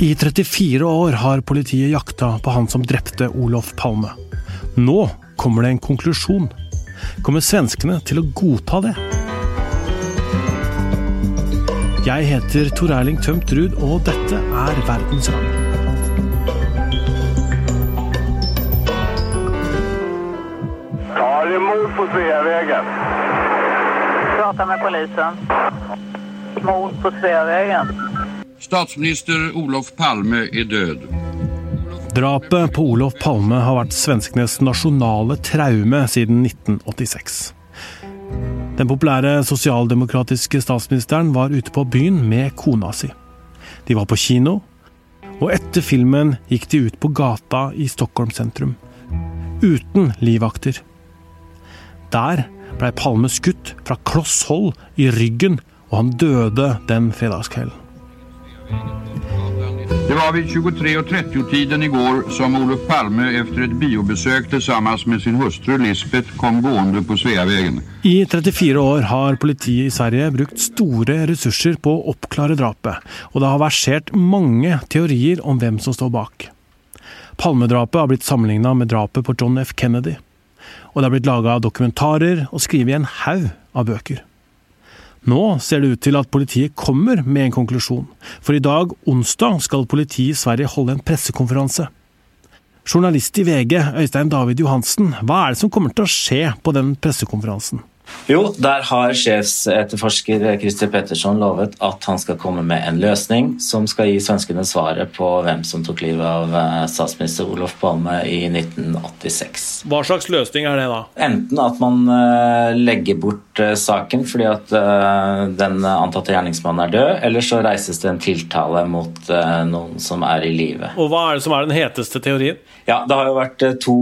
I 34 år har politiet jakta på han som drepte Olof Palme. Nå kommer det en konklusjon. Kommer svenskene til å godta det? Jeg heter Tor Erling Tømt Ruud, og dette er Verdens Gang. Ja, det är på Sveavegen. Prater med polisen. Mord på Sveavägen. Statsminister Olof Palme er død. Drapet på Olof Palme har vært svenskenes nasjonale traume siden 1986. Den populære sosialdemokratiske statsministeren var ute på byen med kona si. De var på kino, og etter filmen gikk de ut på gata i Stockholm sentrum. Uten livvakter. Der blei Palme skutt fra kloss hold i ryggen, og han døde den fredagskvelden. Det var vid 23.30-tiden igår som Olof Palme efter ett biobesök tillsammans med sin hustru Lisbeth kom gående på Sveavägen. I 34 år har politiet i Sverige brukt store ressurser på å oppklare drapet, og det har versert mange teorier om hvem som står bak. Palmedrapet har blitt sammenligna med drapet på John F. Kennedy. Og det har blitt laga dokumentarer og skrevet en haug av bøker. Nå ser det ut til at politiet kommer med en konklusjon, for i dag, onsdag, skal politiet i Sverige holde en pressekonferanse. Journalist i VG, Øystein David Johansen, hva er det som kommer til å skje på den pressekonferansen? Jo, der har sjefsetterforsker Christer Petterson lovet at han skal komme med en løsning som skal gi svenskene svaret på hvem som tok livet av eh, statsminister Olof Palme i 1986. Hva slags løsning er det da? Enten at man eh, legger bort eh, saken fordi at den antatte gjerningsmannen er død, eller så reises det en tiltale mot noen som er i live. Og hva er det som er den heteste teorien? Ja, det har jo vært to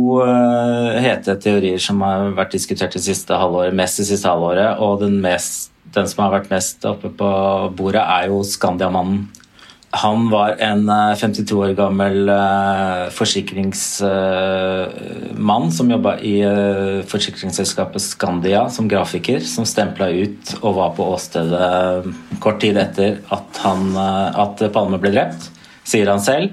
hete teorier som har vært diskutert det siste halvåret, mest det siste halvåret, og den, mest, den som har vært mest oppe på bordet, er jo Skandiamannen. Han var en eh, 52 år gammel eh, forsikringsmann som jobba i eh, forsikringsselskapet Skandia som grafiker, som stempla ut og var på åstedet kort tid etter at, han, eh, at Palme ble drept, sier han selv.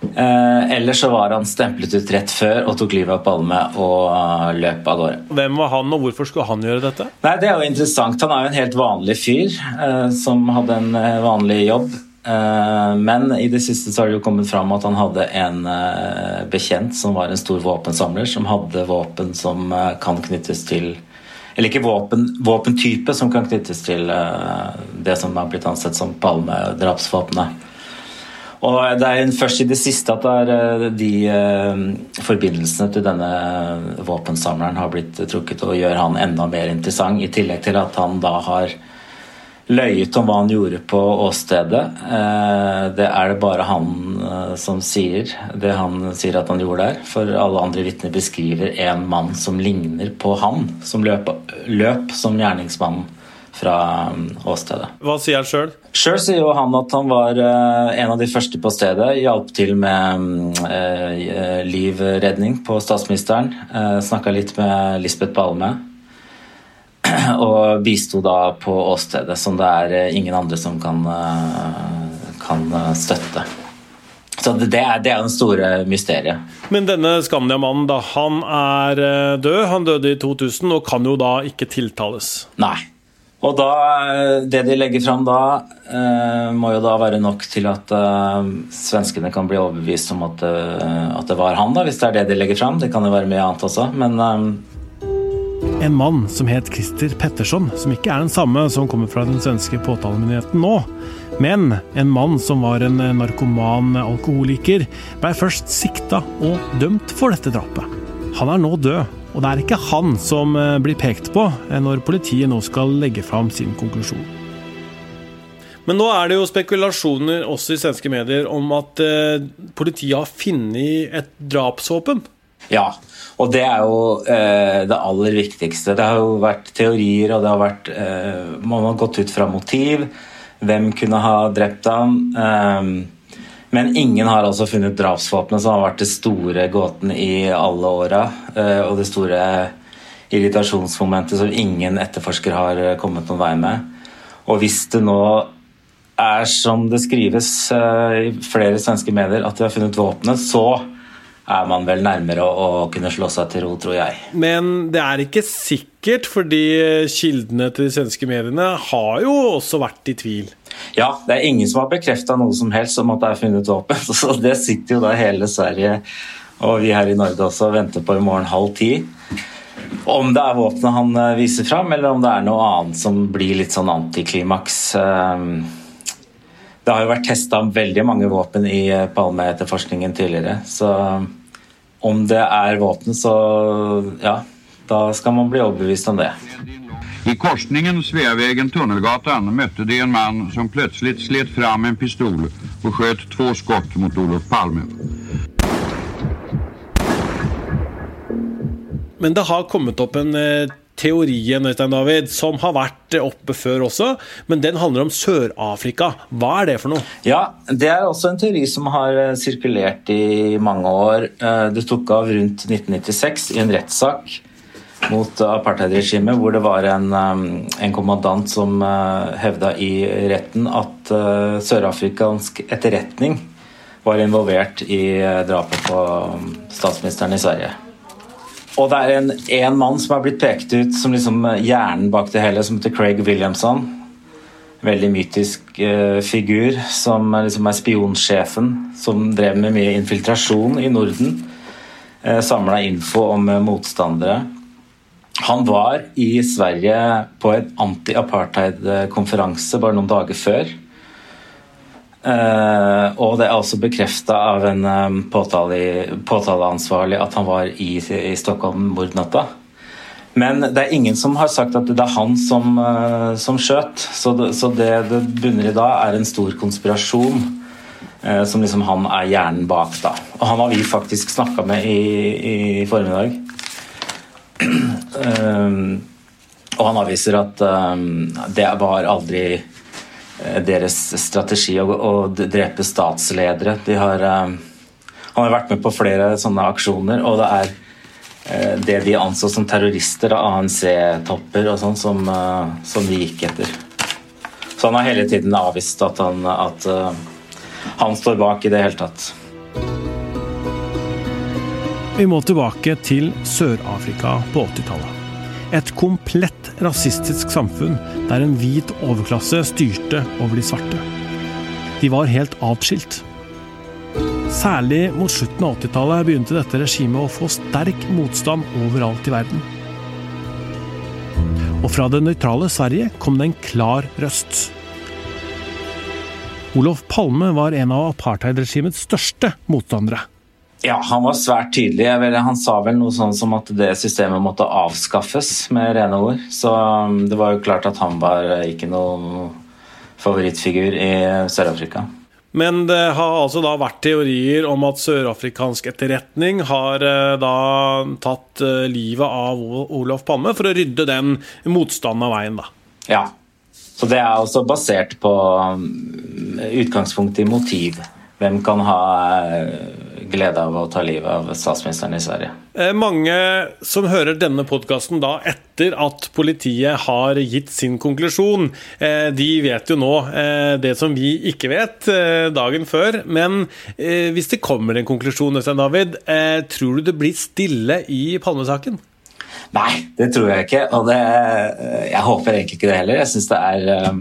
Eh, Eller så var han stemplet ut rett før og tok livet av Palme og eh, løp av gårde. Hvem var han, og hvorfor skulle han gjøre dette? Nei, Det er jo interessant. Han er jo en helt vanlig fyr eh, som hadde en eh, vanlig jobb. Eh, men i det siste så har det jo kommet fram at han hadde en bekjent som var en stor våpensamler, som hadde våpen som kan knyttes til Eller ikke våpen, våpentype som kan knyttes til det som har blitt ansett som Palme-drapsvåpenet. Og det er først i det siste at eh, de eh, forbindelsene til denne våpensamleren har blitt trukket og gjør han enda mer interessant, i tillegg til at han da har løyet om hva han gjorde på åstedet. Eh, Det er det bare han som sier det han sier at han gjorde der. For alle andre vitner beskriver en mann som ligner på han, som løp, løp som gjerningsmannen fra mm, åstedet. Hva sier han sjøl? Sjøl sier jo han at han var eh, en av de første på stedet. Hjalp til med mm, eh, livredning på statsministeren. Uh, Snakka litt med Lisbeth Balme. Og bisto da på åstedet, som det er eh, ingen andre som kan, eh, kan eh, støtte. Så det er, det er den store mysteriet. Men denne Skandia-mannen, da, han er eh, død. Han døde i 2000 og kan jo da ikke tiltales. Nei. Og da, det de legger fram da, eh, må jo da være nok til at eh, svenskene kan bli overbevist om at, eh, at det var han, da, hvis det er det de legger fram. Det kan jo være mye annet også, men eh, En mann som het Christer Pettersson, som ikke er den samme som kommer fra den svenske påtalemyndigheten nå, men en mann som var en narkoman alkoholiker, blei først sikta og dømt for dette drapet. Han er nå død, og det er ikke han som eh, blir pekt på eh, når politiet nå skal legge fram sin konklusjon. Men nå er det jo spekulasjoner også i svenske medier om at eh, politiet har funnet et drapsvåpen. Ja, og det er jo eh, det aller viktigste. Det har jo vært teorier, og det har vært eh, Man har gått ut fra motiv. Hvem kunne ha drept ham? Eh, men ingen har altså funnet drapsvåpenet, som har vært det store gåten i alle åra. Eh, og det store irritasjonsmomentet som ingen etterforsker har eh, kommet noen vei med. Og hvis det nå er som det skrives uh, i flere svenske medier, at de har funnet våpenet, så er man vel nærmere å, kunne slå seg til ro, tror jeg. Men det er ikke sikkert, fordi kildene til de svenske mediene har jo også vært i tvil. Ja, det er ingen som har bekrefta noe som helst om at det er funnet våpen. Så det sitter jo da hele Sverige og vi her i Norge også og venter på i morgen halv ti. Om det er våpenet han eh, viser fram, eller om det er noe annet som blir litt sånn antiklimaks. Ehm, det har jo vært testa veldig mange våpen i eh, Palme-etterforskningen tidligere, så om det er våpen, så ja, da skal man bli overbevist om det. I korsningen Sveavägen-Tunnelgatan møtte de en mann som plutselig slet fram en pistol og skjøt to skudd mot Olof Palme. Men det har kommet opp en eh, teorien Øystein David, som har vært oppe før også, men den handler om Sør-Afrika. Hva er det for noe? Ja, Det er også en teori som har eh, sirkulert i mange år. Eh, det tok av rundt 1996 i en rettssak mot apartheidregimet, hvor det var en, en kommandant som hevda i retten at sørafrikansk etterretning var involvert i drapet på statsministeren i Sverige. Og det er en, en mann som har blitt pekt ut som liksom hjernen bak det hele, som heter Craig Williamson. Veldig mytisk uh, figur, som liksom er spionsjefen, som drev med mye infiltrasjon i Norden. Uh, eh, Samla info om uh, motstandere. Han var i Sverige på en anti-apartheid-konferanse bare noen dager før. Uh, og det er også bekrefta av en um, påtale, påtaleansvarlig at han var i, i Stockholm mordnatta. Men det er ingen som har sagt at det er han som, uh, som skjøt. Så, det, så det, det bunner i da, er en stor konspirasjon uh, som liksom han er hjernen bak. da. Og han har vi faktisk snakka med i, i formiddag. Og han avviser at det var aldri Eh, deres strategi å, drepe statsledere. De har, uh, han har vært med på flere sånne aksjoner, og det er uh, det de anså som terrorister, av ANC-topper og sånn, som, uh, som, de gikk etter. Så han har hele tiden avvist at han, at, han står bak i det hele tatt. Vi må tilbake til Sør-Afrika på 80-tallet. Et komplett rasistisk samfunn der en hvit overklasse styrte over de svarte. De var helt atskilt. Særlig mot slutten av 80-tallet begynte dette regimet å få sterk motstand overalt i verden. Og fra det nøytrale Sverige kom det en klar røst. Olof Palme var en av apartheidregimets største motstandere. Ja, han var svært tydelig. Han sa vel noe sånn som at det systemet måtte avskaffes, med rene ord. Så um, det var jo klart at han var eh, ikke noen favorittfigur i Sør-Afrika. Men det har altså da vært teorier om at sørafrikansk etterretning har eh, da tatt eh, livet av Olof Palme for å rydde den motstanden av veien, da. Ja. Så det er også basert på utgangspunkt utgangspunktet i motiv. Hvem kan ha glede av å ta livet av statsministeren i Sverige. Eh, mange som hører denne podkasten da etter at politiet har gitt sin konklusjon, eh, de vet jo nå eh, det som vi ikke vet dagen før. Men hvis det kommer en konklusjon, Øystein David, tror du det blir stille i Palmesaken? Nei, det tror jeg ikke. Og det, jeg håper egentlig ikke det heller. Jeg syns det er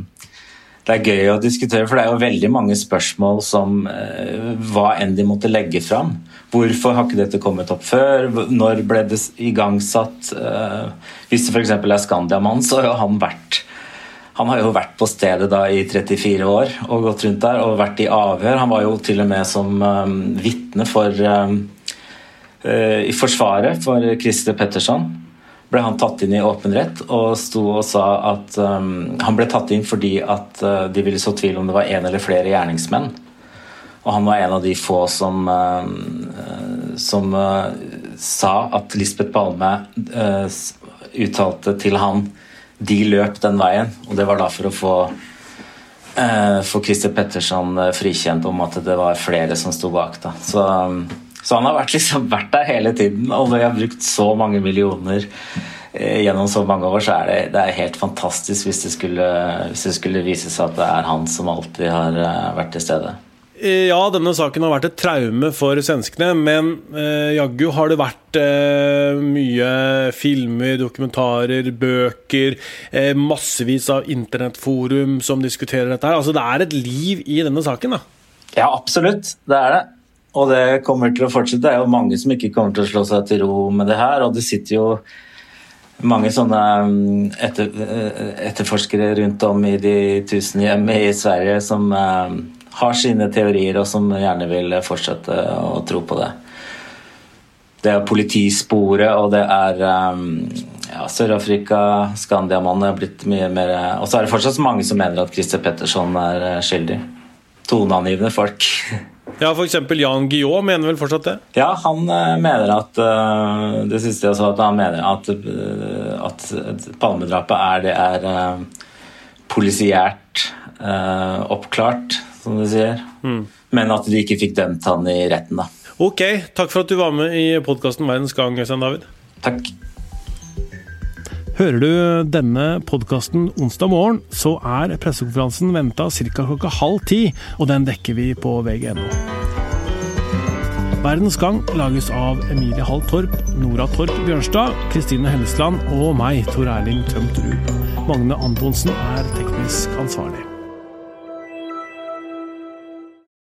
det er gøy å diskutere, for det er jo veldig mange spørsmål som eh, hva enn de måtte legge fram. Hvorfor har ikke dette kommet opp før? Når ble det igangsatt? Eh, hvis det f.eks. er Skandiamann, så har han vært han har jo vært på stedet da i 34 år og gått rundt der og vært i avhør. Han var jo til og med som um, vitne for um, uh, i Forsvaret for Christer Petterson ble han tatt inn i åpen rett og sto og sa at um, han ble tatt inn fordi at uh, de ville så tvil om det var en eller flere gjerningsmenn. Og han var en av de få som, uh, som uh, sa at Lisbeth Palme uh, uttalte til han de løp den veien. Og det var da for å få uh, for Christer Petterson uh, frikjent om at det var flere som sto bak. da. Så um, så han har vært, liksom, vært der hele tiden, og når vi har brukt så mange millioner eh, gjennom så mange år, så er det, det er helt fantastisk hvis det, skulle, hvis det skulle vise seg at det er han som alltid har eh, vært til stede. Eh, Ja, denne saken har vært et traume for svenskene, men eh, jaggu har det vært eh, mye filmer, dokumentarer, bøker, eh, massevis av internettforum som diskuterer dette her. Altså, det er et liv i denne saken, da. Ja, absolutt. Det er det. Og det kommer til å fortsette. Det er jo mange som ikke kommer til å slå seg til ro med det her. Og det sitter jo mange sånne mm, etter, eh, etterforskere rundt om i de tusen hjem i Sverige som eh, har sine teorier, og som gjerne vil fortsette å tro på det. Det er politisporet, og det er um, ja, Sør-Afrika, Skandiamannen er blitt mye mer Og så er det fortsatt mange som mener at Christer Petterson er eh, skyldig. Toneangivende folk. Ja, f.eks. Jan Guillaud mener vel fortsatt det? Ja, han eh, mener at eh, Det siste jeg så, at han mener at, eh, at Palmedrapet er det er polisiært oppklart, som de sier. Men at de ikke fikk dømt han i retten, da. Ok, takk for at du var med i podkasten Verdens gang, Øystein David. Takk. Hører du denne podkasten onsdag morgen, så er pressekonferansen venta ca. klokka halv ti, og den dekker vi på vg.no. Verdens Gang lages av Emilie Hall Torp, Nora Torp Bjørnstad, Kristine Hellesland og meg, Tor Erling Tømt Ruud. Magne Antonsen er teknisk ansvarlig.